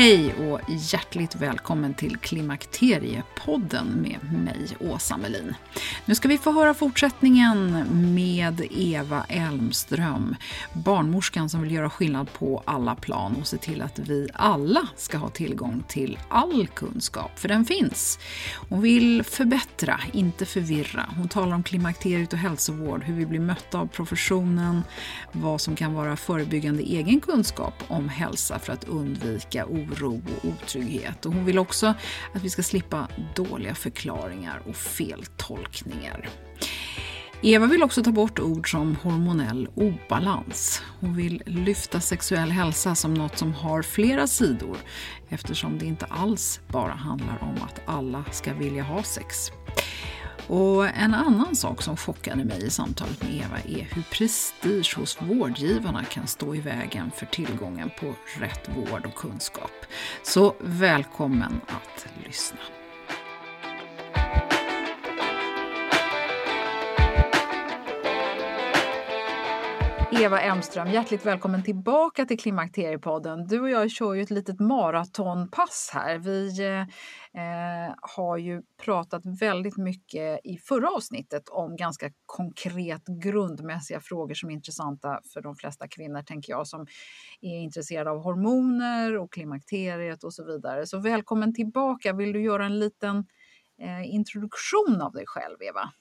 Hej och hjärtligt välkommen till Klimakteriepodden med mig, Åsa Melin. Nu ska vi få höra fortsättningen med Eva Elmström, barnmorskan som vill göra skillnad på alla plan och se till att vi alla ska ha tillgång till all kunskap, för den finns. Hon vill förbättra, inte förvirra. Hon talar om klimakteriet och hälsovård, hur vi blir mötta av professionen, vad som kan vara förebyggande egen kunskap om hälsa för att undvika oro och otrygghet. Och hon vill också att vi ska slippa dåliga förklaringar och feltolkningar. Eva vill också ta bort ord som hormonell obalans. Hon vill lyfta sexuell hälsa som något som har flera sidor eftersom det inte alls bara handlar om att alla ska vilja ha sex. Och en annan sak som chockade mig i samtalet med Eva är hur prestige hos vårdgivarna kan stå i vägen för tillgången på rätt vård och kunskap. Så välkommen att lyssna. Eva Elmström, hjärtligt välkommen tillbaka till Klimakteriepodden. Du och jag kör ju ett litet maratonpass här. Vi eh, eh, har ju pratat väldigt mycket i förra avsnittet om ganska konkret grundmässiga frågor som är intressanta för de flesta kvinnor, tänker jag, som är intresserade av hormoner och klimakteriet och så vidare. Så välkommen tillbaka. Vill du göra en liten eh, introduktion av dig själv, Eva?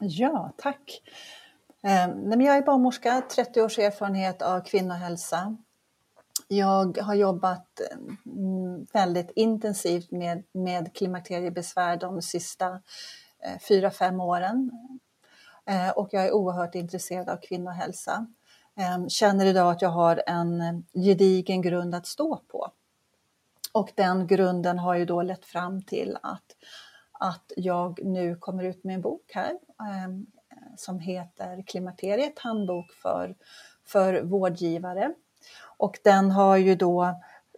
Ja, tack. Eh, nej, men jag är barnmorska, 30 års erfarenhet av kvinnohälsa. Jag har jobbat mm, väldigt intensivt med, med klimakteriebesvär de sista eh, fyra, fem åren. Eh, och jag är oerhört intresserad av kvinnohälsa. Eh, känner idag att jag har en gedigen grund att stå på. Och den grunden har ju då lett fram till att, att jag nu kommer ut med en bok här ehm, som heter Klimakteriet, handbok för, för vårdgivare. Och den har ju då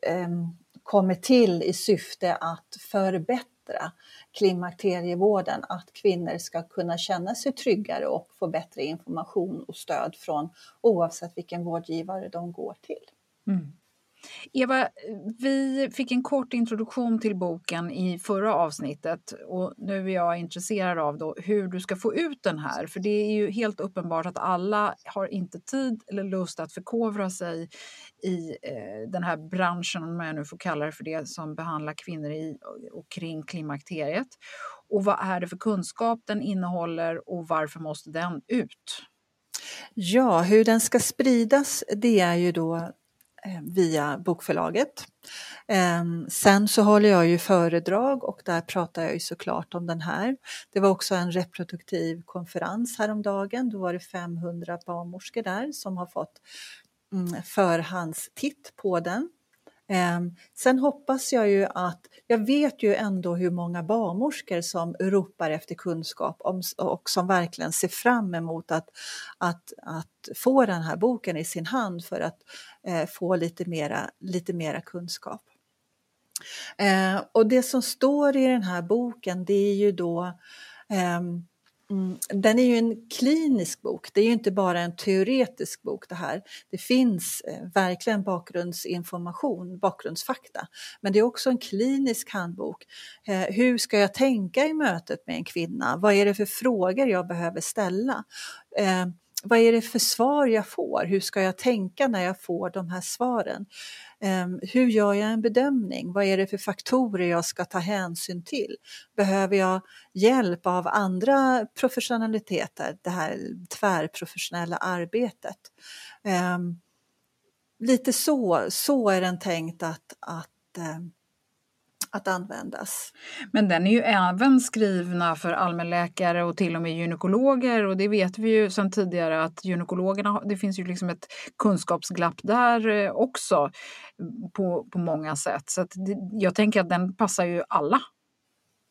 eh, kommit till i syfte att förbättra klimakterievården, att kvinnor ska kunna känna sig tryggare och få bättre information och stöd från oavsett vilken vårdgivare de går till. Mm. Eva, vi fick en kort introduktion till boken i förra avsnittet och nu är jag intresserad av då hur du ska få ut den här. För det är ju helt uppenbart att alla har inte tid eller lust att förkovra sig i eh, den här branschen, om jag nu får kalla det för det, som behandlar kvinnor i och kring klimakteriet. Och vad är det för kunskap den innehåller och varför måste den ut? Ja, hur den ska spridas det är ju då Eh, via bokförlaget. Ehm, sen så håller jag ju föredrag och där pratar jag ju såklart om den här. Det var också en reproduktiv konferens häromdagen. Då var det 500 barnmorskor där som har fått mm, förhandstitt på den. Ehm, sen hoppas jag ju att, jag vet ju ändå hur många barnmorskor som ropar efter kunskap och som verkligen ser fram emot att, att, att få den här boken i sin hand för att eh, få lite mera, lite mera kunskap. Eh, och det som står i den här boken det är ju då ehm, Mm, den är ju en klinisk bok, det är ju inte bara en teoretisk bok det här. Det finns eh, verkligen bakgrundsinformation, bakgrundsfakta. Men det är också en klinisk handbok. Eh, hur ska jag tänka i mötet med en kvinna? Vad är det för frågor jag behöver ställa? Eh, vad är det för svar jag får? Hur ska jag tänka när jag får de här svaren? Ehm, hur gör jag en bedömning? Vad är det för faktorer jag ska ta hänsyn till? Behöver jag hjälp av andra professionaliteter, det här tvärprofessionella arbetet? Ehm, lite så, så är den tänkt att, att ehm, att användas. Men den är ju även skrivna för allmänläkare och till och med gynekologer och det vet vi ju sedan tidigare att gynekologerna, det finns ju liksom ett kunskapsglapp där eh, också på, på många sätt. Så det, jag tänker att den passar ju alla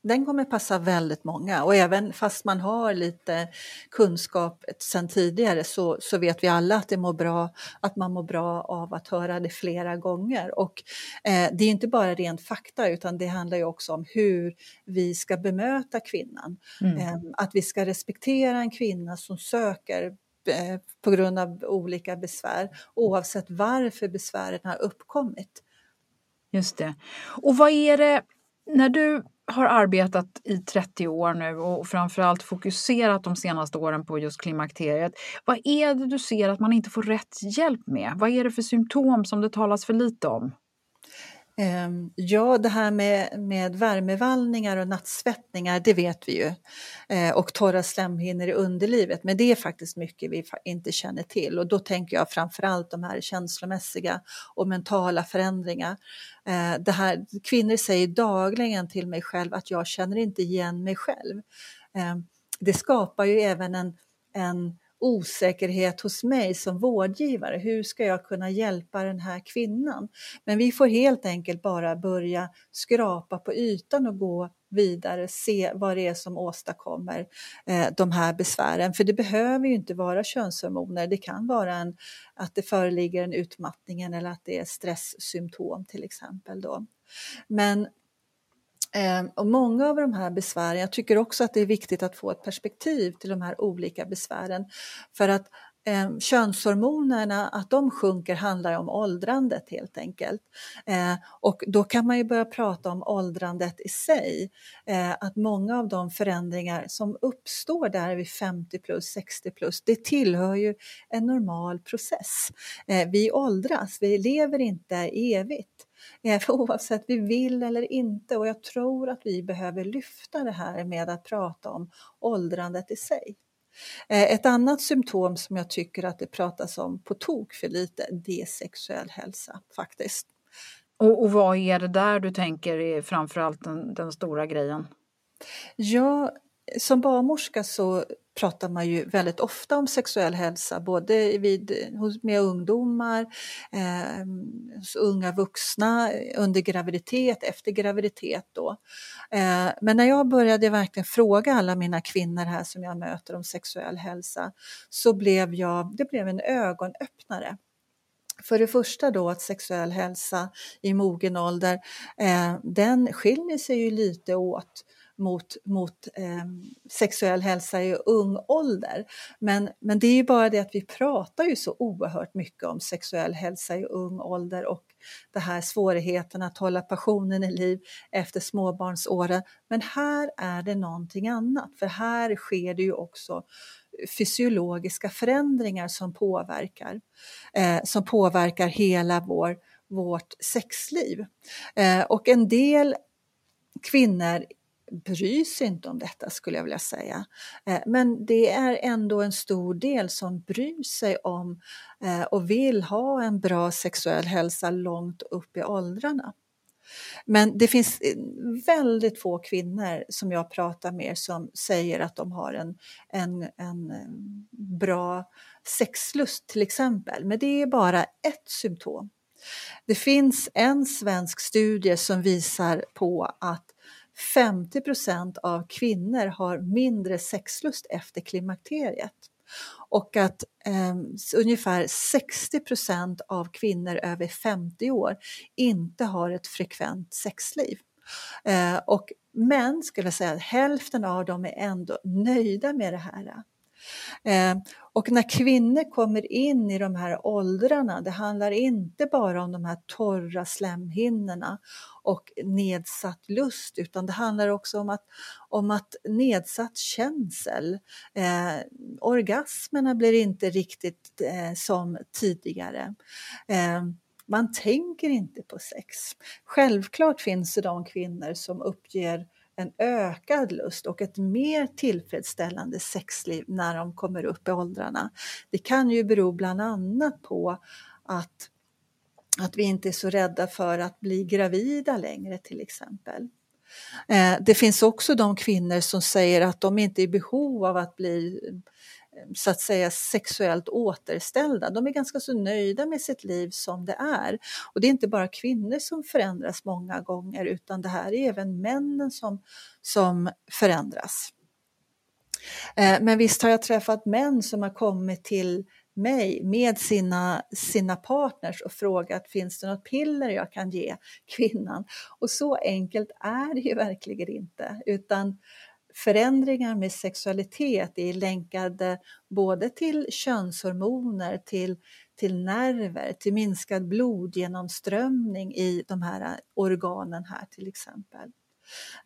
den kommer passa väldigt många och även fast man har lite kunskap sedan tidigare så, så vet vi alla att, det mår bra, att man mår bra av att höra det flera gånger. Och eh, det är inte bara rent fakta utan det handlar ju också om hur vi ska bemöta kvinnan. Mm. Eh, att vi ska respektera en kvinna som söker eh, på grund av olika besvär oavsett varför besvären har uppkommit. Just det. Och vad är det, när du har arbetat i 30 år nu och framförallt fokuserat de senaste åren på just klimakteriet. Vad är det du ser att man inte får rätt hjälp med? Vad är det för symptom som det talas för lite om? Ehm, ja, det här med, med värmevallningar och nattsvettningar, det vet vi ju. Ehm, och torra slemhinnor i underlivet, men det är faktiskt mycket vi inte känner till. Och då tänker jag framförallt de här känslomässiga och mentala förändringar. Ehm, det här, kvinnor säger dagligen till mig själv att jag känner inte igen mig själv. Det skapar ju även en, en osäkerhet hos mig som vårdgivare. Hur ska jag kunna hjälpa den här kvinnan? Men vi får helt enkelt bara börja skrapa på ytan och gå vidare, se vad det är som åstadkommer eh, de här besvären. För det behöver ju inte vara könshormoner, det kan vara en, att det föreligger en utmattning eller att det är stresssymptom till exempel. Då. Men Ehm, och många av de här besvären, jag tycker också att det är viktigt att få ett perspektiv till de här olika besvären. För att eh, könshormonerna, att de sjunker handlar om åldrandet helt enkelt. Eh, och då kan man ju börja prata om åldrandet i sig. Eh, att många av de förändringar som uppstår där vid 50 plus, 60 plus, det tillhör ju en normal process. Eh, vi åldras, vi lever inte evigt. Eh, oavsett vi vill eller inte och jag tror att vi behöver lyfta det här med att prata om åldrandet i sig. Eh, ett annat symptom som jag tycker att det pratas om på tok för lite, det är sexuell hälsa faktiskt. Och, och vad är det där du tänker är framförallt den, den stora grejen? Ja, som barnmorska så pratar man ju väldigt ofta om sexuell hälsa, både vid, med ungdomar, eh, hos unga vuxna, under graviditet, efter graviditet. Då. Eh, men när jag började verkligen fråga alla mina kvinnor här som jag möter om sexuell hälsa så blev jag, det blev en ögonöppnare. För det första då att sexuell hälsa i mogen ålder, eh, den skiljer sig ju lite åt mot, mot eh, sexuell hälsa i ung ålder. Men, men det är ju bara det att vi pratar ju så oerhört mycket om sexuell hälsa i ung ålder och det här svårigheten att hålla passionen i liv efter småbarnsåren. Men här är det någonting annat, för här sker det ju också fysiologiska förändringar som påverkar, eh, som påverkar hela vår, vårt sexliv. Eh, och en del kvinnor bryr sig inte om detta skulle jag vilja säga. Eh, men det är ändå en stor del som bryr sig om eh, och vill ha en bra sexuell hälsa långt upp i åldrarna. Men det finns eh, väldigt få kvinnor som jag pratar med som säger att de har en, en, en bra sexlust till exempel. Men det är bara ett symptom. Det finns en svensk studie som visar på att 50% av kvinnor har mindre sexlust efter klimakteriet och att eh, ungefär 60% av kvinnor över 50 år inte har ett frekvent sexliv. Eh, och män skulle jag säga hälften av dem är ändå nöjda med det här. Eh, och när kvinnor kommer in i de här åldrarna, det handlar inte bara om de här torra slemhinnorna och nedsatt lust utan det handlar också om att, om att nedsatt känsel. Eh, orgasmerna blir inte riktigt eh, som tidigare. Eh, man tänker inte på sex. Självklart finns det de kvinnor som uppger en ökad lust och ett mer tillfredsställande sexliv när de kommer upp i åldrarna. Det kan ju bero bland annat på att, att vi inte är så rädda för att bli gravida längre till exempel. Eh, det finns också de kvinnor som säger att de inte är i behov av att bli så att säga sexuellt återställda. De är ganska så nöjda med sitt liv som det är. Och det är inte bara kvinnor som förändras många gånger utan det här är även männen som, som förändras. Eh, men visst har jag träffat män som har kommit till mig med sina, sina partners och frågat finns det något piller jag kan ge kvinnan? Och så enkelt är det ju verkligen inte utan förändringar med sexualitet är länkade både till könshormoner, till, till nerver, till minskad blodgenomströmning i de här äh, organen här till exempel.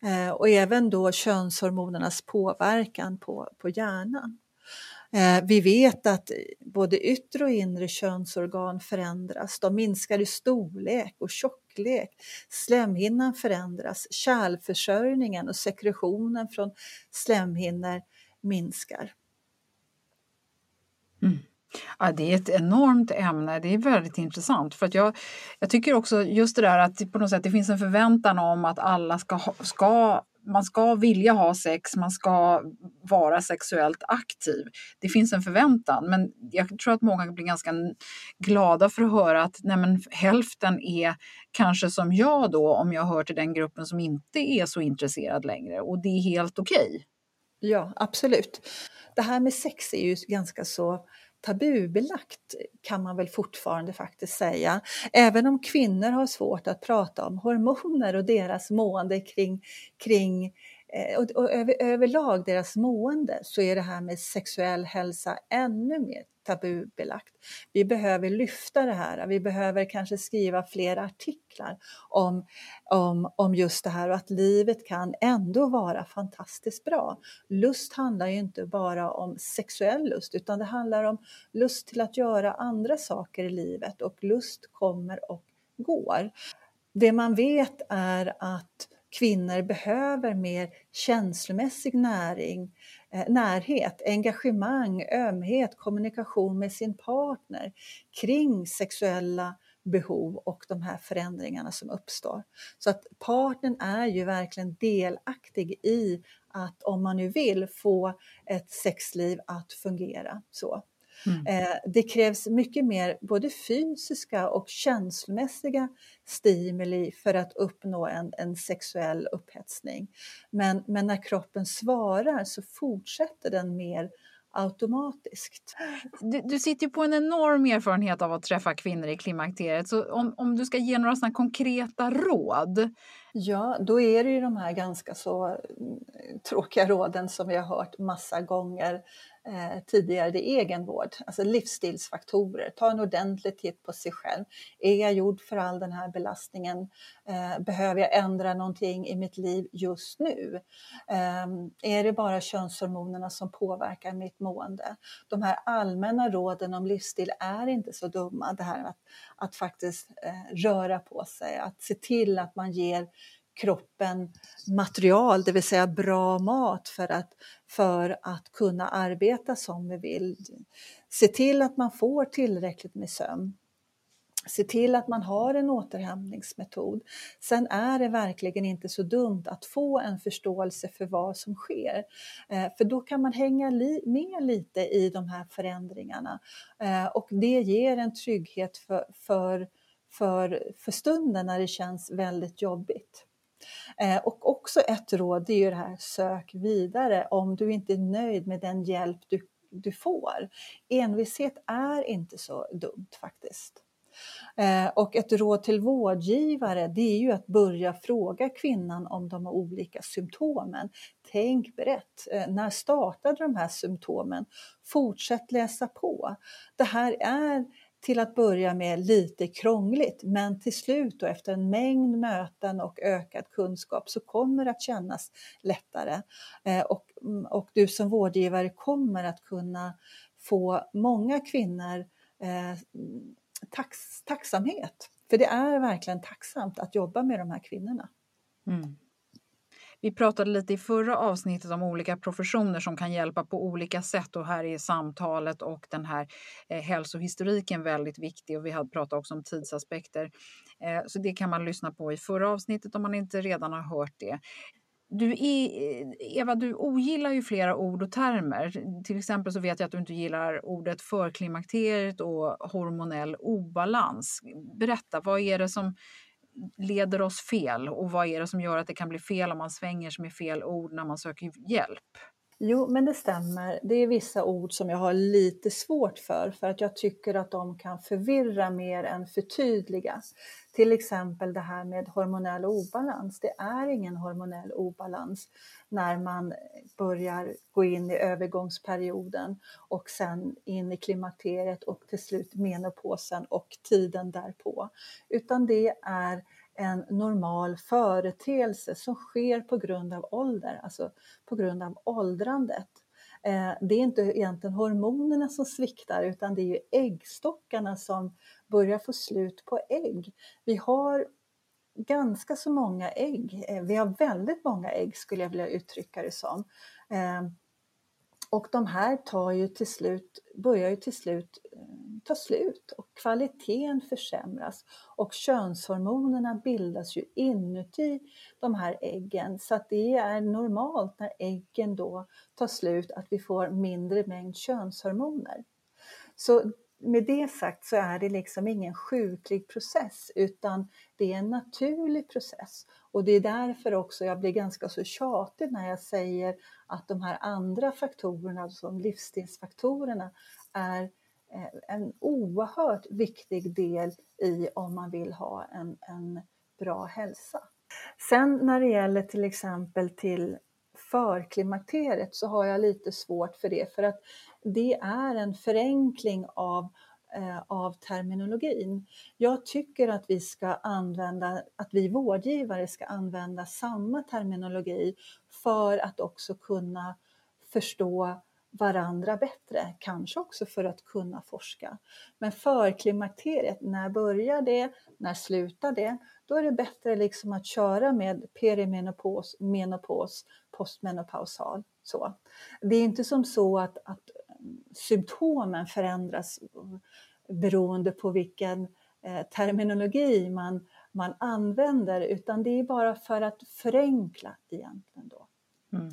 Eh, och även då könshormonernas påverkan på, på hjärnan. Eh, vi vet att både yttre och inre könsorgan förändras. De minskar i storlek och tjocklek. Slemhinnan förändras. Kärlförsörjningen och sekretionen från slemhinnor minskar. Mm. Ja, det är ett enormt ämne. Det är väldigt intressant. För att jag, jag tycker också just det där att på något sätt det finns en förväntan om att alla ska, ska man ska vilja ha sex, man ska vara sexuellt aktiv. Det finns en förväntan, men jag tror att många blir ganska glada för att höra att nej men, hälften är kanske som jag då, om jag hör till den gruppen som inte är så intresserad längre och det är helt okej. Okay. Ja, absolut. Det här med sex är ju ganska så tabubelagt kan man väl fortfarande faktiskt säga. Även om kvinnor har svårt att prata om hormoner och deras mående kring, kring eh, och, och över, överlag deras mående så är det här med sexuell hälsa ännu mer tabubelagt. Vi behöver lyfta det här. Vi behöver kanske skriva fler artiklar om, om, om just det här och att livet kan ändå vara fantastiskt bra. Lust handlar ju inte bara om sexuell lust utan det handlar om lust till att göra andra saker i livet och lust kommer och går. Det man vet är att kvinnor behöver mer känslomässig näring eh, närhet, engagemang, ömhet, kommunikation med sin partner kring sexuella behov och de här förändringarna som uppstår. Så att partnern är ju verkligen delaktig i att om man nu vill få ett sexliv att fungera så. Mm. Eh, det krävs mycket mer både fysiska och känslomässiga stimuli för att uppnå en, en sexuell upphetsning. Men, men när kroppen svarar så fortsätter den mer automatiskt. Du, du sitter ju på en enorm erfarenhet av att träffa kvinnor i klimakteriet. Så om, om du ska ge några såna konkreta råd? Ja, då är det ju de här ganska så mm, tråkiga råden som vi har hört massa gånger eh, tidigare, det är egenvård, alltså livsstilsfaktorer. Ta en ordentlig titt på sig själv. Är jag gjord för all den här belastningen? Eh, behöver jag ändra någonting i mitt liv just nu? Eh, är det bara könshormonerna som påverkar mitt mående? De här allmänna råden om livsstil är inte så dumma. Det här att, att faktiskt eh, röra på sig, att se till att man ger kroppen material, det vill säga bra mat för att, för att kunna arbeta som vi vill. Se till att man får tillräckligt med sömn. Se till att man har en återhämtningsmetod. Sen är det verkligen inte så dumt att få en förståelse för vad som sker. Eh, för då kan man hänga med lite i de här förändringarna. Eh, och det ger en trygghet för, för, för, för stunden när det känns väldigt jobbigt. Eh, och också ett råd det är ju det här sök vidare om du inte är nöjd med den hjälp du, du får. Envishet är inte så dumt faktiskt. Eh, och ett råd till vårdgivare det är ju att börja fråga kvinnan om de har olika symptomen. Tänk brett. Eh, när startade de här symptomen? Fortsätt läsa på. Det här är till att börja med lite krångligt men till slut och efter en mängd möten och ökad kunskap så kommer det att kännas lättare. Eh, och, mm, och du som vårdgivare kommer att kunna få många kvinnor eh, tax, tacksamhet. För det är verkligen tacksamt att jobba med de här kvinnorna. Mm. Vi pratade lite i förra avsnittet om olika professioner som kan hjälpa på olika sätt och här är samtalet och den här eh, hälsohistoriken väldigt viktig och vi hade pratat också om tidsaspekter. Eh, så det kan man lyssna på i förra avsnittet om man inte redan har hört det. Du är, eh, Eva, du ogillar ju flera ord och termer. Till exempel så vet jag att du inte gillar ordet förklimakteriet och hormonell obalans. Berätta, vad är det som leder oss fel och vad är det som gör att det kan bli fel om man svänger sig med fel ord när man söker hjälp? Jo, men det stämmer. Det är vissa ord som jag har lite svårt för, för att jag tycker att de kan förvirra mer än förtydliga. Till exempel det här med hormonell obalans. Det är ingen hormonell obalans när man börjar gå in i övergångsperioden och sen in i klimakteriet och till slut menopausen och tiden därpå. Utan det är en normal företeelse som sker på grund av ålder, alltså på grund av åldrandet. Eh, det är inte egentligen hormonerna som sviktar utan det är ju äggstockarna som börjar få slut på ägg. Vi har ganska så många ägg. Eh, vi har väldigt många ägg skulle jag vilja uttrycka det som. Eh, och de här tar ju till slut, börjar ju till slut tar slut och kvaliteten försämras och könshormonerna bildas ju inuti de här äggen så att det är normalt när äggen då tar slut att vi får mindre mängd könshormoner. Så med det sagt så är det liksom ingen sjuklig process utan det är en naturlig process. Och det är därför också jag blir ganska så tjatig när jag säger att de här andra faktorerna, som livsstilsfaktorerna, är en oerhört viktig del i om man vill ha en, en bra hälsa. Sen när det gäller till exempel till förklimakteriet så har jag lite svårt för det för att det är en förenkling av eh, av terminologin. Jag tycker att vi ska använda, att vi vårdgivare ska använda samma terminologi för att också kunna förstå varandra bättre, kanske också för att kunna forska. Men förklimakteriet, när börjar det? När slutar det? Då är det bättre liksom att köra med perimenopaus, menopaus, postmenopausal. Så. Det är inte som så att, att mm, symptomen förändras beroende på vilken eh, terminologi man, man använder utan det är bara för att förenkla egentligen. Då. Mm.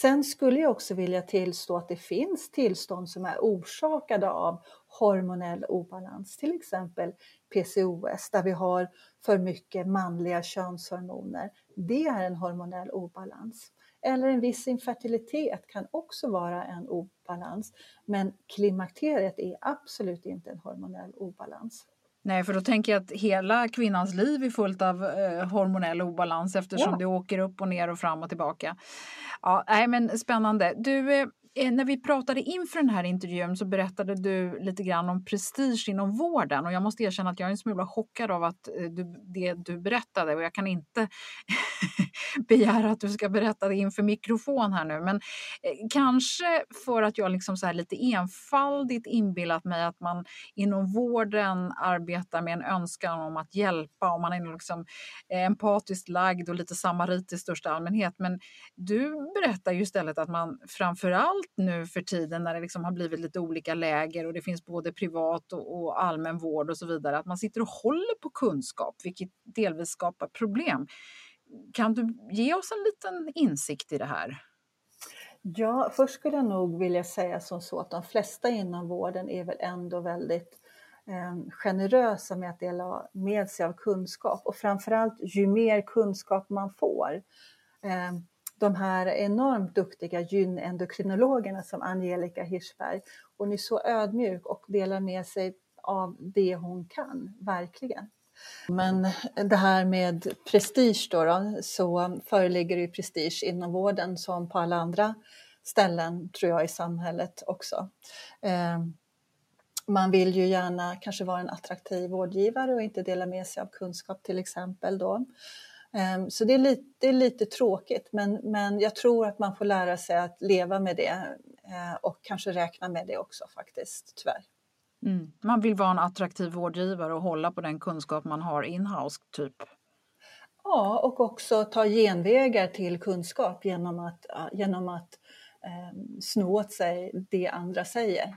Sen skulle jag också vilja tillstå att det finns tillstånd som är orsakade av hormonell obalans, till exempel PCOS där vi har för mycket manliga könshormoner. Det är en hormonell obalans. Eller en viss infertilitet kan också vara en obalans. Men klimakteriet är absolut inte en hormonell obalans. Nej, för då tänker jag att hela kvinnans liv är fullt av eh, hormonell obalans eftersom ja. det åker upp och ner och fram och tillbaka. Ja, nej, men spännande. Du, eh, Eh, när vi pratade inför den här intervjun så berättade du lite grann om prestige inom vården. Och jag måste erkänna att jag är en smula chockad av att eh, du, det du berättade. Och jag kan inte begära att du ska berätta det inför mikrofon här nu, men eh, kanske för att jag liksom så här lite enfaldigt inbillat mig att man inom vården arbetar med en önskan om att hjälpa, och man är liksom empatiskt lagd och lite samarit i största allmänhet. Men du berättar ju istället att man framför allt nu för tiden när det liksom har blivit lite olika läger och det finns både privat och, och allmän vård och så vidare, att man sitter och håller på kunskap, vilket delvis skapar problem. Kan du ge oss en liten insikt i det här? Ja, först skulle jag nog vilja säga som så att de flesta inom vården är väl ändå väldigt eh, generösa med att dela med sig av kunskap och framförallt ju mer kunskap man får. Eh, de här enormt duktiga gynendokrinologerna som Angelica Hirschberg, hon är så ödmjuk och delar med sig av det hon kan, verkligen. Men det här med prestige då, då så föreligger ju prestige inom vården som på alla andra ställen tror jag i samhället också. Eh, man vill ju gärna kanske vara en attraktiv vårdgivare och inte dela med sig av kunskap till exempel då. Eh, så det är lite, det är lite tråkigt men, men jag tror att man får lära sig att leva med det eh, och kanske räkna med det också faktiskt, tyvärr. Mm. Man vill vara en attraktiv vårdgivare och hålla på den kunskap man har inhouse, typ. Ja, och också ta genvägar till kunskap genom att, genom att eh, sno åt sig det andra säger.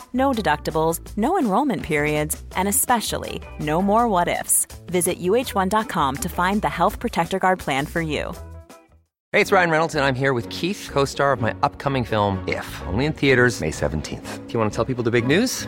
No deductibles, no enrollment periods, and especially no more what ifs. Visit uh1.com to find the Health Protector Guard plan for you. Hey, it's Ryan Reynolds, and I'm here with Keith, co star of my upcoming film, If, only in theaters, May 17th. Do you want to tell people the big news?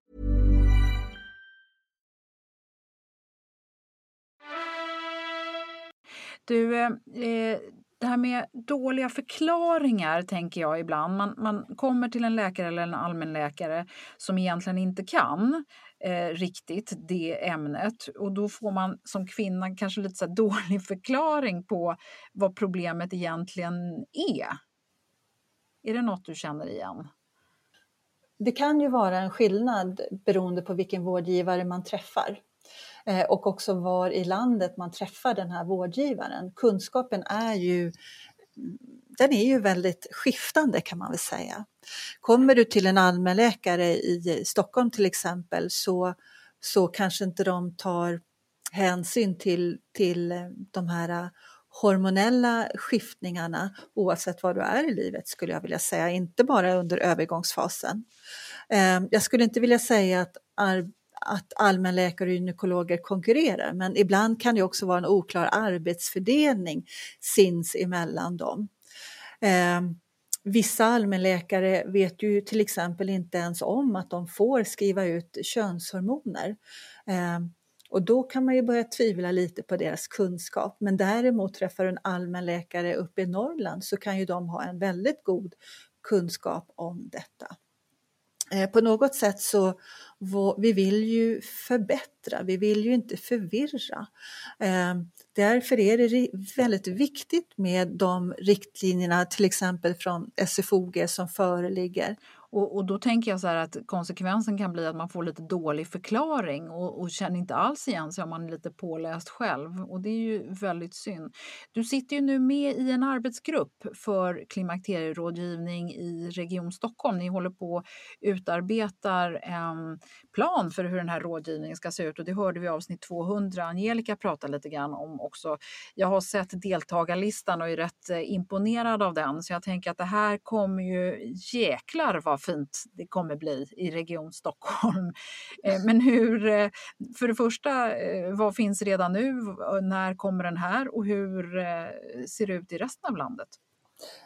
Du, eh, eh, det här med dåliga förklaringar tänker jag ibland. Man, man kommer till en läkare eller en allmänläkare som egentligen inte kan eh, riktigt det ämnet och då får man som kvinna kanske lite så dålig förklaring på vad problemet egentligen är. Är det något du känner igen? Det kan ju vara en skillnad beroende på vilken vårdgivare man träffar. Eh, och också var i landet man träffar den här vårdgivaren. Kunskapen är ju den är ju väldigt skiftande kan man väl säga. Kommer du till en allmänläkare i Stockholm till exempel så, så kanske inte de tar hänsyn till, till de här hormonella skiftningarna oavsett var du är i livet skulle jag vilja säga, inte bara under övergångsfasen. Eh, jag skulle inte vilja säga att att allmänläkare och gynekologer konkurrerar men ibland kan det också vara en oklar arbetsfördelning sinsemellan dem. Eh, vissa allmänläkare vet ju till exempel inte ens om att de får skriva ut könshormoner. Eh, och då kan man ju börja tvivla lite på deras kunskap. Men däremot träffar en allmänläkare uppe i Norrland så kan ju de ha en väldigt god kunskap om detta. Eh, på något sätt så vi vill ju förbättra, vi vill ju inte förvirra. Eh, därför är det väldigt viktigt med de riktlinjerna, till exempel från SFOG som föreligger. Och, och, då tänker jag så här att konsekvensen kan bli att man får lite dålig förklaring och, och känner inte alls igen sig om man är lite påläst själv. Och det är ju väldigt synd. Du sitter ju nu med i en arbetsgrupp för klimakterierådgivning i Region Stockholm. Ni håller på att utarbetar en plan för hur den här rådgivningen ska se ut och det hörde vi i avsnitt 200. Angelica pratade lite grann om också. Jag har sett deltagarlistan och är rätt eh, imponerad av den så jag tänker att det här kommer ju jäklar vad fint det kommer bli i Region Stockholm. Eh, men hur, eh, för det första, eh, vad finns redan nu? När kommer den här och hur ser det ut i resten av landet?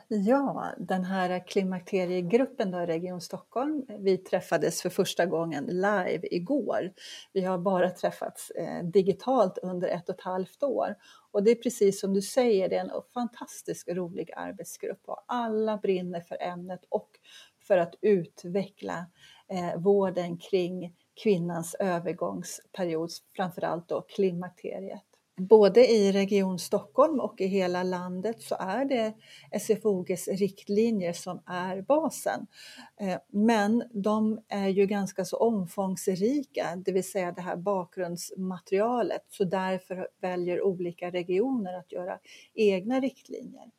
Ja, den här klimakteriegruppen då i Region Stockholm, vi träffades för första gången live igår. Vi har bara träffats eh, digitalt under ett och ett halvt år. Och det är precis som du säger, det är en fantastiskt rolig arbetsgrupp och alla brinner för ämnet och för att utveckla eh, vården kring kvinnans övergångsperiod, framförallt då klimakteriet både i Region Stockholm och i hela landet så är det SFOGs riktlinjer som är basen. Eh, men de är ju ganska så omfångsrika, det vill säga det här bakgrundsmaterialet, så därför väljer olika regioner att göra egna riktlinjer.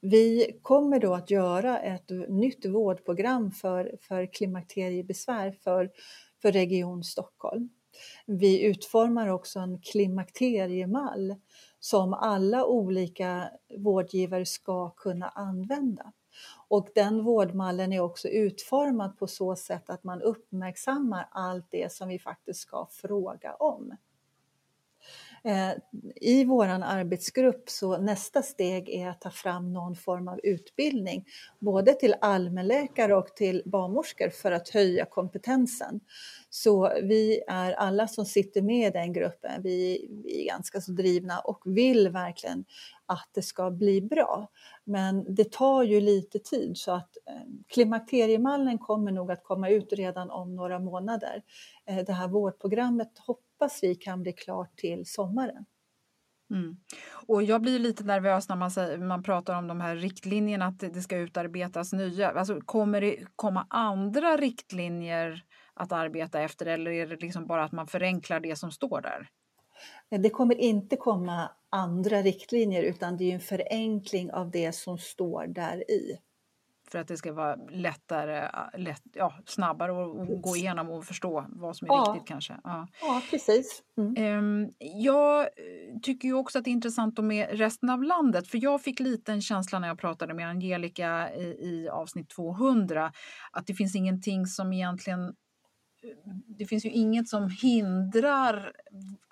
Vi kommer då att göra ett nytt vårdprogram för, för klimakteriebesvär för, för Region Stockholm. Vi utformar också en klimakteriemall som alla olika vårdgivare ska kunna använda. Och den vårdmallen är också utformad på så sätt att man uppmärksammar allt det som vi faktiskt ska fråga om. Eh, I vår arbetsgrupp så nästa steg är att ta fram någon form av utbildning både till allmänläkare och till barnmorskor för att höja kompetensen. Så vi är alla som sitter med i den gruppen, vi, vi är ganska så drivna och vill verkligen att det ska bli bra. Men det tar ju lite tid så att eh, klimakteriemallen kommer nog att komma ut redan om några månader. Eh, det här vårdprogrammet hoppas vi kan bli klart till sommaren. Mm. Och jag blir lite nervös när man, säger, man pratar om de här riktlinjerna, att det ska utarbetas nya. Alltså, kommer det komma andra riktlinjer att arbeta efter eller är det liksom bara att man förenklar det som står där? Det kommer inte komma andra riktlinjer utan det är en förenkling av det som står där i för att det ska vara lättare, lätt, ja, snabbare att gå igenom och förstå vad som är ja. viktigt kanske. Ja, ja precis. Mm. Ehm, jag tycker ju också att det är intressant med resten av landet, för jag fick lite en känsla när jag pratade med Angelica i, i avsnitt 200 att det finns ingenting som egentligen det finns ju inget som hindrar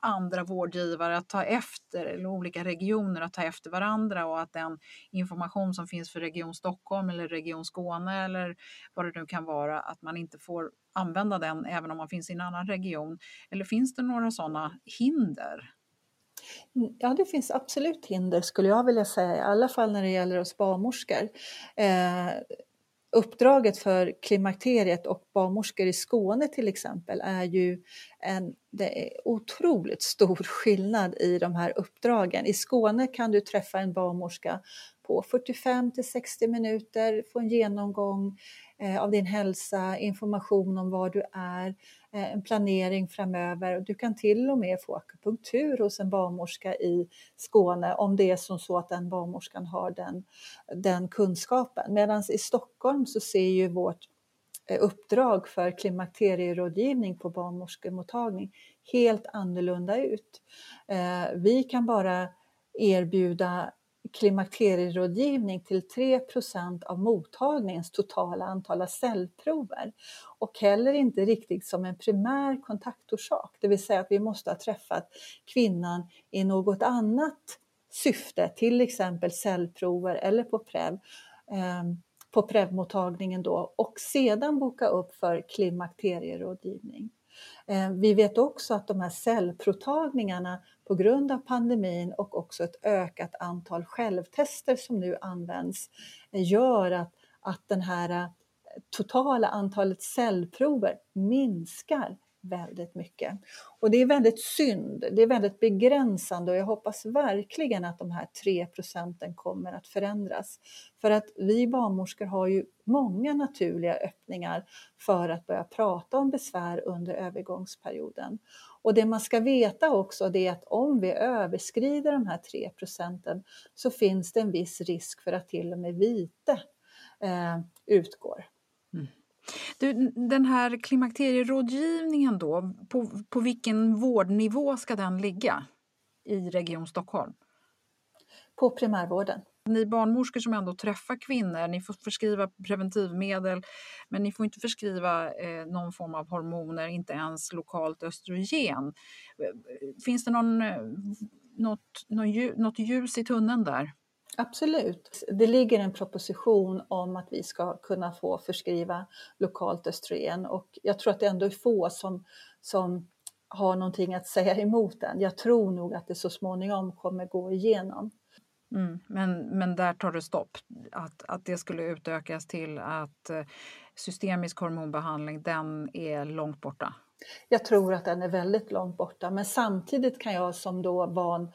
andra vårdgivare att ta efter, eller olika regioner att ta efter varandra och att den information som finns för Region Stockholm eller Region Skåne eller vad det nu kan vara, att man inte får använda den även om man finns i en annan region. Eller finns det några sådana hinder? Ja, det finns absolut hinder skulle jag vilja säga, i alla fall när det gäller oss barnmorskor. Eh, uppdraget för klimakteriet och barnmorskor i Skåne till exempel är ju en det är otroligt stor skillnad i de här uppdragen. I Skåne kan du träffa en barnmorska på 45 till 60 minuter, få en genomgång Eh, av din hälsa, information om var du är, eh, en planering framöver. Du kan till och med få akupunktur hos en barnmorska i Skåne om det är som så att den barnmorskan har den, den kunskapen. Medan i Stockholm så ser ju vårt eh, uppdrag för klimakterierådgivning på barnmorskemottagning helt annorlunda ut. Eh, vi kan bara erbjuda klimakterierådgivning till 3% av mottagningens totala antal cellprover och heller inte riktigt som en primär kontaktorsak, det vill säga att vi måste ha träffat kvinnan i något annat syfte, till exempel cellprover eller på PREV, ehm, på PREV-mottagningen då och sedan boka upp för klimakterierådgivning. Eh, vi vet också att de här cellprovtagningarna på grund av pandemin och också ett ökat antal självtester som nu används eh, gör att, att den här eh, totala antalet cellprover minskar väldigt mycket. Och det är väldigt synd, det är väldigt begränsande och jag hoppas verkligen att de här 3 procenten kommer att förändras. För att vi barnmorskor har ju många naturliga öppningar för att börja prata om besvär under övergångsperioden. Och det man ska veta också är att om vi överskrider de här 3 procenten så finns det en viss risk för att till och med vite eh, utgår. Du, den här klimakterierådgivningen då, på, på vilken vårdnivå ska den ligga i Region Stockholm? På primärvården. Ni barnmorskor som ändå träffar kvinnor, ni får förskriva preventivmedel men ni får inte förskriva eh, någon form av hormoner, inte ens lokalt östrogen. Finns det någon, eh, något, något, något ljus i tunneln där? Absolut. Det ligger en proposition om att vi ska kunna få förskriva lokalt östrogen och jag tror att det ändå är få som, som har någonting att säga emot den. Jag tror nog att det så småningom kommer gå igenom. Mm, men, men där tar det stopp, att, att det skulle utökas till att eh, systemisk hormonbehandling, den är långt borta? Jag tror att den är väldigt långt borta, men samtidigt kan jag som då van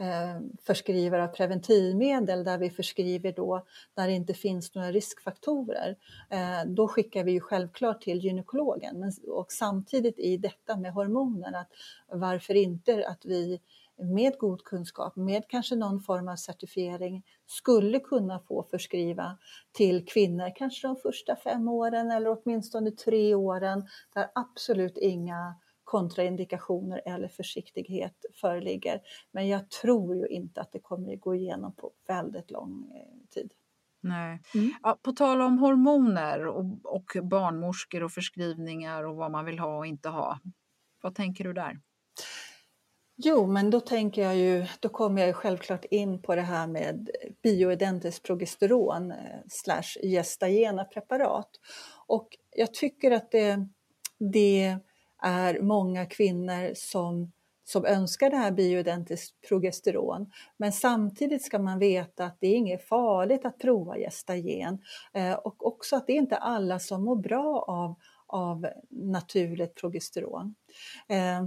eh, förskrivare av preventivmedel där vi förskriver då där det inte finns några riskfaktorer. Eh, då skickar vi ju självklart till gynekologen men, och samtidigt i detta med hormoner att varför inte att vi med god kunskap, med kanske någon form av certifiering, skulle kunna få förskriva till kvinnor, kanske de första fem åren eller åtminstone tre åren, där absolut inga kontraindikationer eller försiktighet föreligger. Men jag tror ju inte att det kommer att gå igenom på väldigt lång eh, tid. Nej. Mm. Ja, på tal om hormoner och, och barnmorskor och förskrivningar och vad man vill ha och inte ha. Vad tänker du där? Jo, men då tänker jag ju, då kommer jag ju självklart in på det här med bioidentiskt progesteron eh, slash gestagena preparat. Och jag tycker att det, det är många kvinnor som, som önskar det här bioidentiskt progesteron. Men samtidigt ska man veta att det är inget farligt att prova gestagen eh, och också att det är inte alla som mår bra av, av naturligt progesteron. Eh,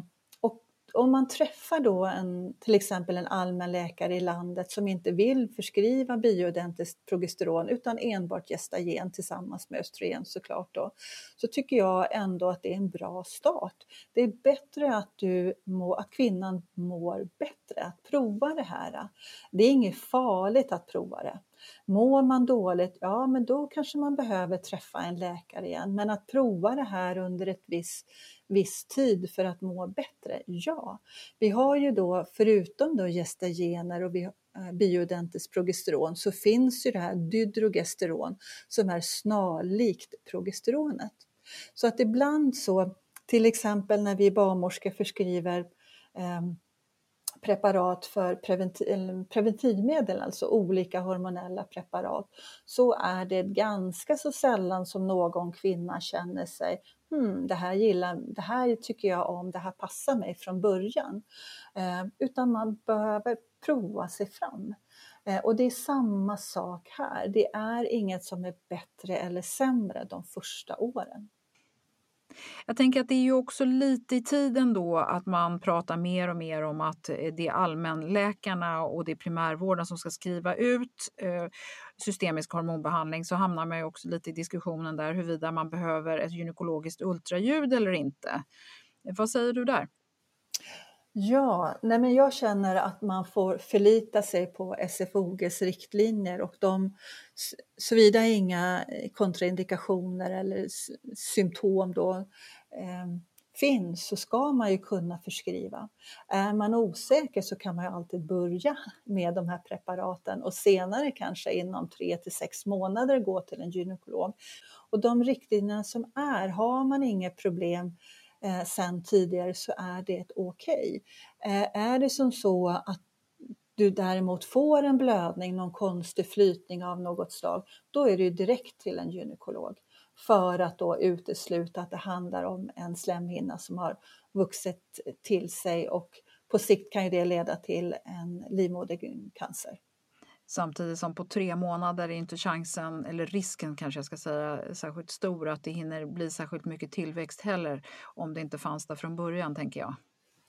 om man träffar då en, till exempel en allmänläkare i landet som inte vill förskriva bioidentiskt progesteron utan enbart gestagen tillsammans med östrogen såklart då, så tycker jag ändå att det är en bra start. Det är bättre att, du må, att kvinnan mår bättre, att prova det här. Det är inget farligt att prova det. Mår man dåligt, ja men då kanske man behöver träffa en läkare igen. Men att prova det här under ett visst viss tid för att må bättre? Ja, vi har ju då förutom då gestagener och eh, bioidentiskt progesteron så finns ju det här dydrogesteron som är snarlikt progesteronet. Så att ibland så, till exempel när vi barnmorskor förskriver eh, preparat för preventiv, preventivmedel, alltså olika hormonella preparat, så är det ganska så sällan som någon kvinna känner sig hmm, det här gillar, det här tycker jag om, det här passar mig från början. Eh, utan man behöver prova sig fram. Eh, och det är samma sak här. Det är inget som är bättre eller sämre de första åren. Jag tänker att det är ju också lite i tiden då att man pratar mer och mer om att eh, det är allmänläkarna och det är primärvården som ska skriva ut eh, systemisk hormonbehandling så hamnar man ju också lite i diskussionen där huruvida man behöver ett gynekologiskt ultraljud eller inte. Vad säger du där? Ja, nej men jag känner att man får förlita sig på SFOGs riktlinjer och de, såvida inga eh, kontraindikationer eller symptom då, eh, finns så ska man ju kunna förskriva. Är man osäker så kan man ju alltid börja med de här preparaten och senare kanske inom tre till sex månader gå till en gynekolog. Och de riktlinjerna som är, har man inget problem eh, sen tidigare så är det okej. Okay. Eh, är det som så att du däremot får en blödning, någon konstig flytning av något slag, då är det direkt till en gynekolog för att då utesluta att det handlar om en slemhinna som har vuxit till sig och på sikt kan ju det leda till en livmodercancer. Samtidigt som på tre månader är inte chansen, eller risken kanske jag ska säga, särskilt stor att det hinner bli särskilt mycket tillväxt heller om det inte fanns där från början, tänker jag.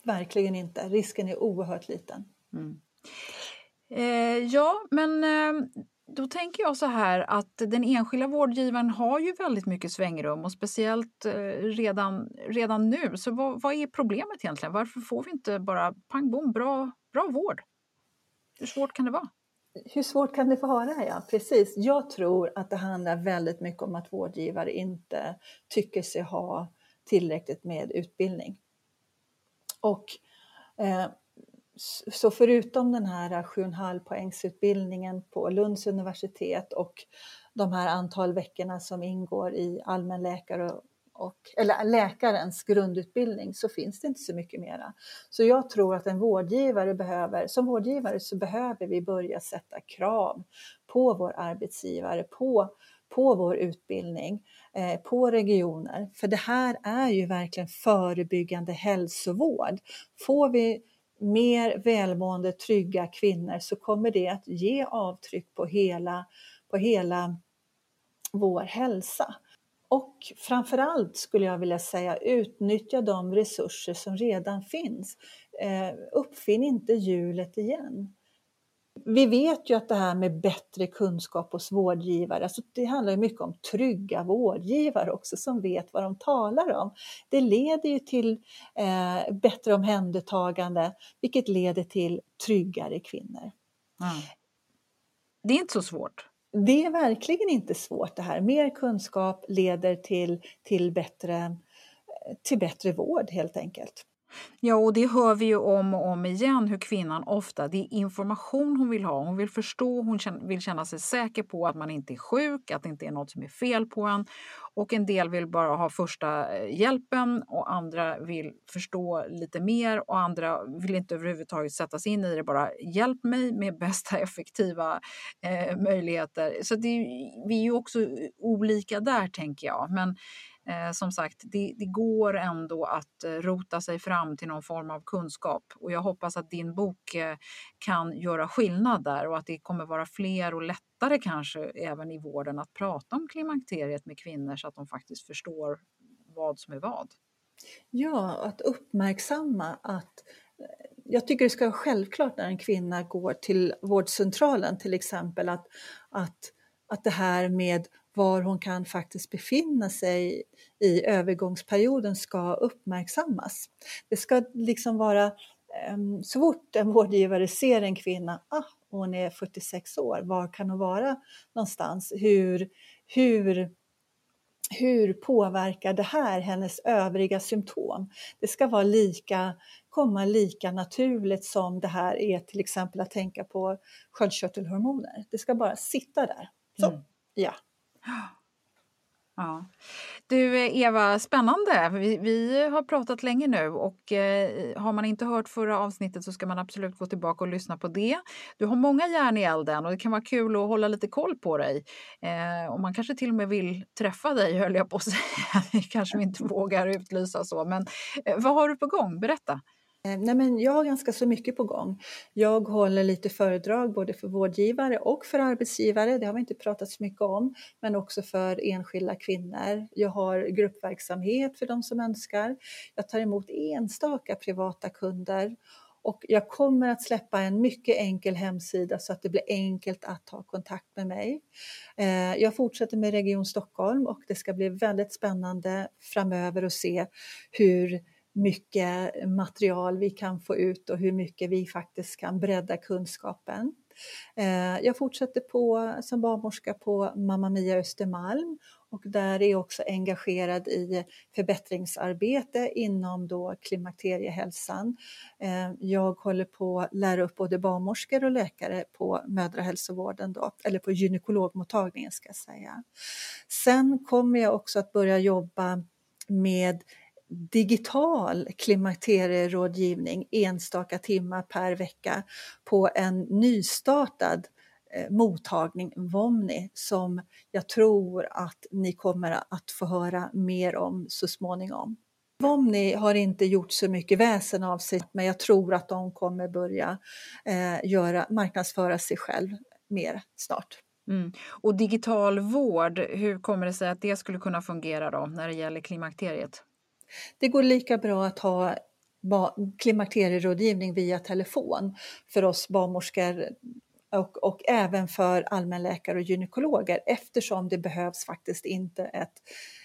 Verkligen inte. Risken är oerhört liten. Mm. Eh, ja, men eh, då tänker jag så här att den enskilda vårdgivaren har ju väldigt mycket svängrum och speciellt eh, redan, redan nu. Så vad, vad, är problemet egentligen? Varför får vi inte bara pang bom, bra, bra vård? Hur svårt kan det vara? Hur svårt kan det vara? Ja, precis. Jag tror att det handlar väldigt mycket om att vårdgivare inte tycker sig ha tillräckligt med utbildning. Och eh, så förutom den här 7,5 poängsutbildningen på Lunds universitet och de här antal veckorna som ingår i allmänläkare och, eller läkarens grundutbildning så finns det inte så mycket mera. Så jag tror att en vårdgivare behöver, som vårdgivare så behöver vi börja sätta krav på vår arbetsgivare, på, på vår utbildning, eh, på regioner. För det här är ju verkligen förebyggande hälsovård. Får vi mer välmående, trygga kvinnor så kommer det att ge avtryck på hela, på hela vår hälsa. Och framförallt skulle jag vilja säga utnyttja de resurser som redan finns. Eh, uppfinn inte hjulet igen. Vi vet ju att det här med bättre kunskap hos vårdgivare, alltså det handlar mycket om trygga vårdgivare också som vet vad de talar om. Det leder ju till eh, bättre omhändertagande, vilket leder till tryggare kvinnor. Mm. Det är inte så svårt. Det är verkligen inte svårt det här. Mer kunskap leder till, till, bättre, till bättre vård helt enkelt. Ja, och det hör vi ju om och om igen hur kvinnan ofta, det är information hon vill ha. Hon vill förstå, hon vill känna sig säker på att man inte är sjuk, att det inte är något som är fel på en. Och en del vill bara ha första eh, hjälpen och andra vill förstå lite mer och andra vill inte överhuvudtaget sätta sig in i det, bara hjälp mig med bästa effektiva eh, möjligheter. Så det, vi är ju också olika där tänker jag. Men eh, som sagt, det, det, går ändå att eh, rota sig fram till någon form av kunskap och jag hoppas att din bok eh, kan göra skillnad där och att det kommer vara fler och lättare kanske även i vården att prata om klimakteriet med kvinnor så att de faktiskt förstår vad som är vad. Ja, att uppmärksamma att eh, jag tycker det ska vara självklart när en kvinna går till vårdcentralen till exempel att, att, att det här med var hon kan faktiskt befinna sig i övergångsperioden ska uppmärksammas. Det ska liksom vara ehm, så fort en vårdgivare ser en kvinna, ah, hon är 46 år, var kan hon vara någonstans? Hur, hur, hur påverkar det här hennes övriga symptom? Det ska vara lika, komma lika naturligt som det här är till exempel att tänka på sköldkörtelhormoner. Det ska bara sitta där. Så, mm. ja. Ja. Du Eva, spännande. Vi, vi, har pratat länge nu och eh, har man inte hört förra avsnittet så ska man absolut gå tillbaka och lyssna på det. Du har många järn i elden och det kan vara kul att hålla lite koll på dig. Eh, och man kanske till och med vill träffa dig höll jag på att säga. Det kanske vi inte vågar utlysa så, men eh, vad har du på gång? Berätta. Eh, nej men jag har ganska så mycket på gång. Jag håller lite föredrag både för vårdgivare och för arbetsgivare. Det har vi inte pratat så mycket om, men också för enskilda kvinnor. Jag har gruppverksamhet för de som önskar. Jag tar emot enstaka privata kunder och jag kommer att släppa en mycket enkel hemsida så att det blir enkelt att ta kontakt med mig. Eh, jag fortsätter med Region Stockholm och det ska bli väldigt spännande framöver att se hur mycket material vi kan få ut och hur mycket vi faktiskt kan bredda kunskapen. Eh, jag fortsätter på, som barnmorska på Mamma Mia Östermalm och där är jag också engagerad i förbättringsarbete inom då klimakteriehälsan. Eh, jag håller på att lära upp både barnmorskor och läkare på mödrahälsovården, då, eller på gynekologmottagningen ska jag säga. Sen kommer jag också att börja jobba med digital klimakterierådgivning enstaka timmar per vecka på en nystartad eh, mottagning, Vomni, som jag tror att ni kommer att få höra mer om så småningom. Vomni har inte gjort så mycket väsen av sig men jag tror att de kommer börja eh, göra, marknadsföra sig själv mer snart. Mm. Och digital vård, hur kommer det sig att det skulle kunna fungera då när det gäller klimakteriet? Det går lika bra att ha klimakterierådgivning via telefon för oss barnmorskor och, och även för allmänläkare och gynekologer eftersom det behövs faktiskt inte ett,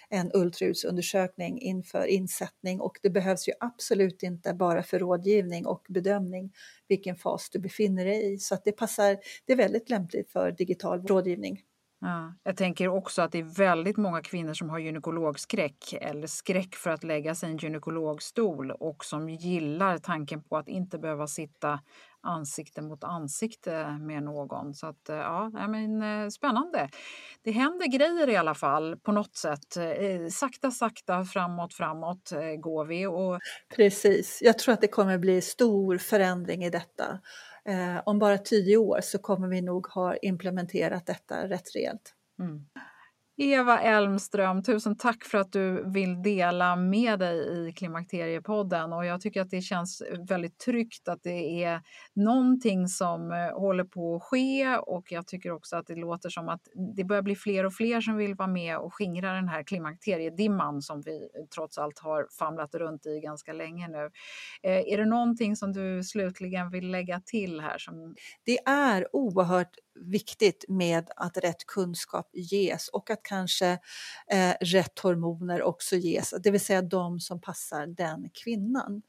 en ultraljudsundersökning inför insättning och det behövs ju absolut inte bara för rådgivning och bedömning vilken fas du befinner dig i så att det passar, det är väldigt lämpligt för digital rådgivning. Ja, jag tänker också att det är väldigt många kvinnor som har gynekologskräck eller skräck för att lägga sig i en gynekologstol och som gillar tanken på att inte behöva sitta ansikte mot ansikte med någon. Så att, eh, ja, men, eh, spännande. Det händer grejer i alla fall på något sätt. Eh, sakta, sakta framåt, framåt går vi. Och... Precis. Jag tror att det kommer bli stor förändring i detta. Eh, om bara tio år så kommer vi nog ha implementerat detta rätt rejält. Mm. Eva Elmström, tusen tack för att du vill dela med dig i Klimakteriepodden och jag tycker att det känns väldigt tryggt att det är någonting som eh, håller på att ske och jag tycker också att det låter som att det börjar bli fler och fler som vill vara med och skingra den här klimakteriedimman som vi eh, trots allt har famlat runt i ganska länge nu. Eh, är det någonting som du slutligen vill lägga till här? Som... Det är oerhört viktigt med att rätt kunskap ges och att kanske eh, rätt hormoner också ges, det vill säga de som passar den kvinnan.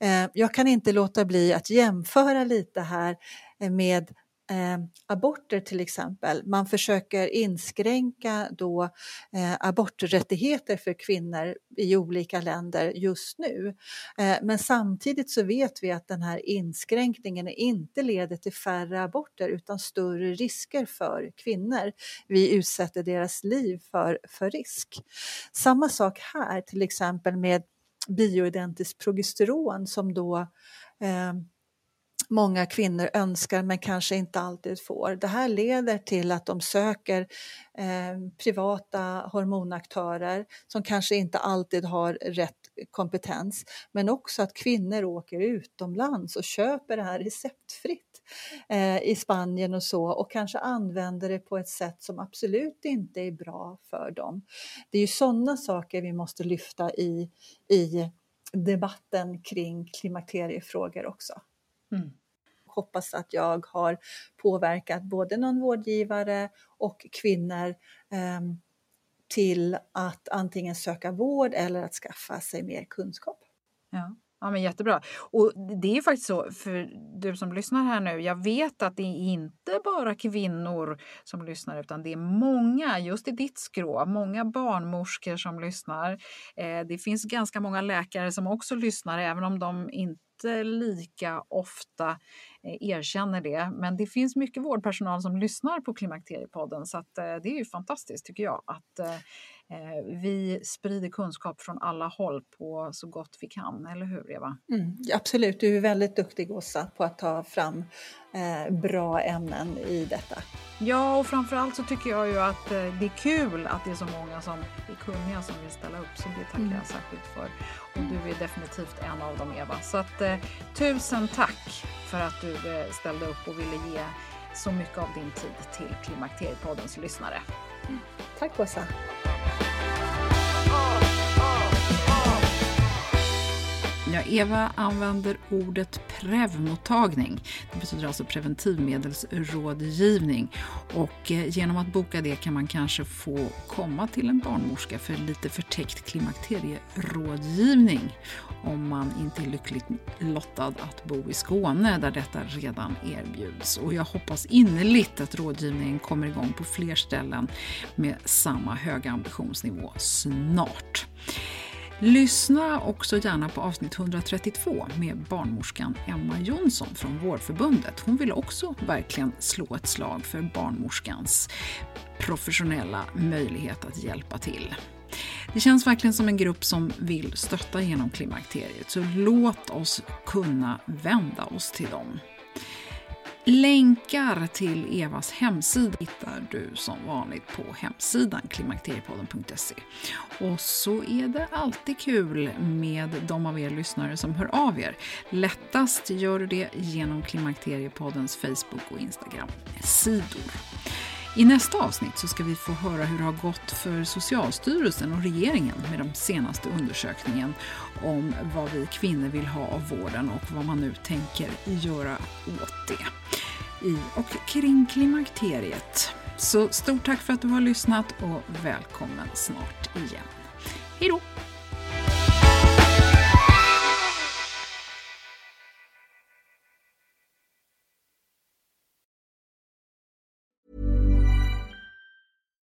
Eh, jag kan inte låta bli att jämföra lite här eh, med eh, aborter till exempel. Man försöker inskränka då eh, aborträttigheter för kvinnor i olika länder just nu. Eh, men samtidigt så vet vi att den här inskränkningen inte leder till färre aborter utan större risker för kvinnor. Vi utsätter deras liv för, för risk. Samma sak här till exempel med bioidentiskt progesteron som då eh, många kvinnor önskar men kanske inte alltid får. Det här leder till att de söker eh, privata hormonaktörer som kanske inte alltid har rätt kompetens men också att kvinnor åker utomlands och köper det här receptfritt eh, i Spanien och så och kanske använder det på ett sätt som absolut inte är bra för dem. Det är ju sådana saker vi måste lyfta i, i debatten kring klimakteriefrågor också. Mm. Hoppas att jag har påverkat både någon vårdgivare och kvinnor eh, till att antingen söka vård eller att skaffa sig mer kunskap. Ja. Ja, men jättebra. Och det är faktiskt så, för du som lyssnar här nu, jag vet att det är inte bara kvinnor som lyssnar utan det är många, just i ditt skrå, många barnmorskor som lyssnar. Eh, det finns ganska många läkare som också lyssnar, även om de inte lika ofta eh, erkänner det. Men det finns mycket vårdpersonal som lyssnar på Klimakteriepodden så att, eh, det är ju fantastiskt tycker jag att eh, vi sprider kunskap från alla håll på så gott vi kan, eller hur Eva? Mm, absolut, du är väldigt duktig Åsa på att ta fram eh, bra ämnen i detta. Ja, och framförallt så tycker jag ju att eh, det är kul att det är så många som är kunniga som vill ställa upp, så det tackar mm. jag särskilt för. Och du är definitivt en av dem Eva. Så att eh, tusen tack för att du eh, ställde upp och ville ge så mycket av din tid till Klimakteriepoddens lyssnare. Mm. Tack Åsa! Ja, Eva använder ordet prevmottagning. Det betyder alltså preventivmedelsrådgivning. Och eh, genom att boka det kan man kanske få komma till en barnmorska för lite förtäckt klimakterierådgivning om man inte är lyckligt lottad att bo i Skåne där detta redan erbjuds. Och jag hoppas innerligt att rådgivningen kommer igång på fler ställen med samma höga ambitionsnivå snart. Lyssna också gärna på avsnitt 132 med barnmorskan Emma Jonsson från Vårdförbundet. Hon vill också verkligen slå ett slag för barnmorskans professionella möjlighet att hjälpa till. Det känns verkligen som en grupp som vill stötta genom klimakteriet, så låt oss kunna vända oss till dem. Länkar till Evas hemsida hittar du som vanligt på hemsidan klimakteriepodden.se. Och så är det alltid kul med de av er lyssnare som hör av er. Lättast gör du det genom Klimakteriepoddens Facebook och Instagram-sidor. I nästa avsnitt så ska vi få höra hur det har gått för Socialstyrelsen och regeringen med den senaste undersökningen om vad vi kvinnor vill ha av vården och vad man nu tänker göra åt det i och kring klimakteriet. Så stort tack för att du har lyssnat och välkommen snart igen. Hej då!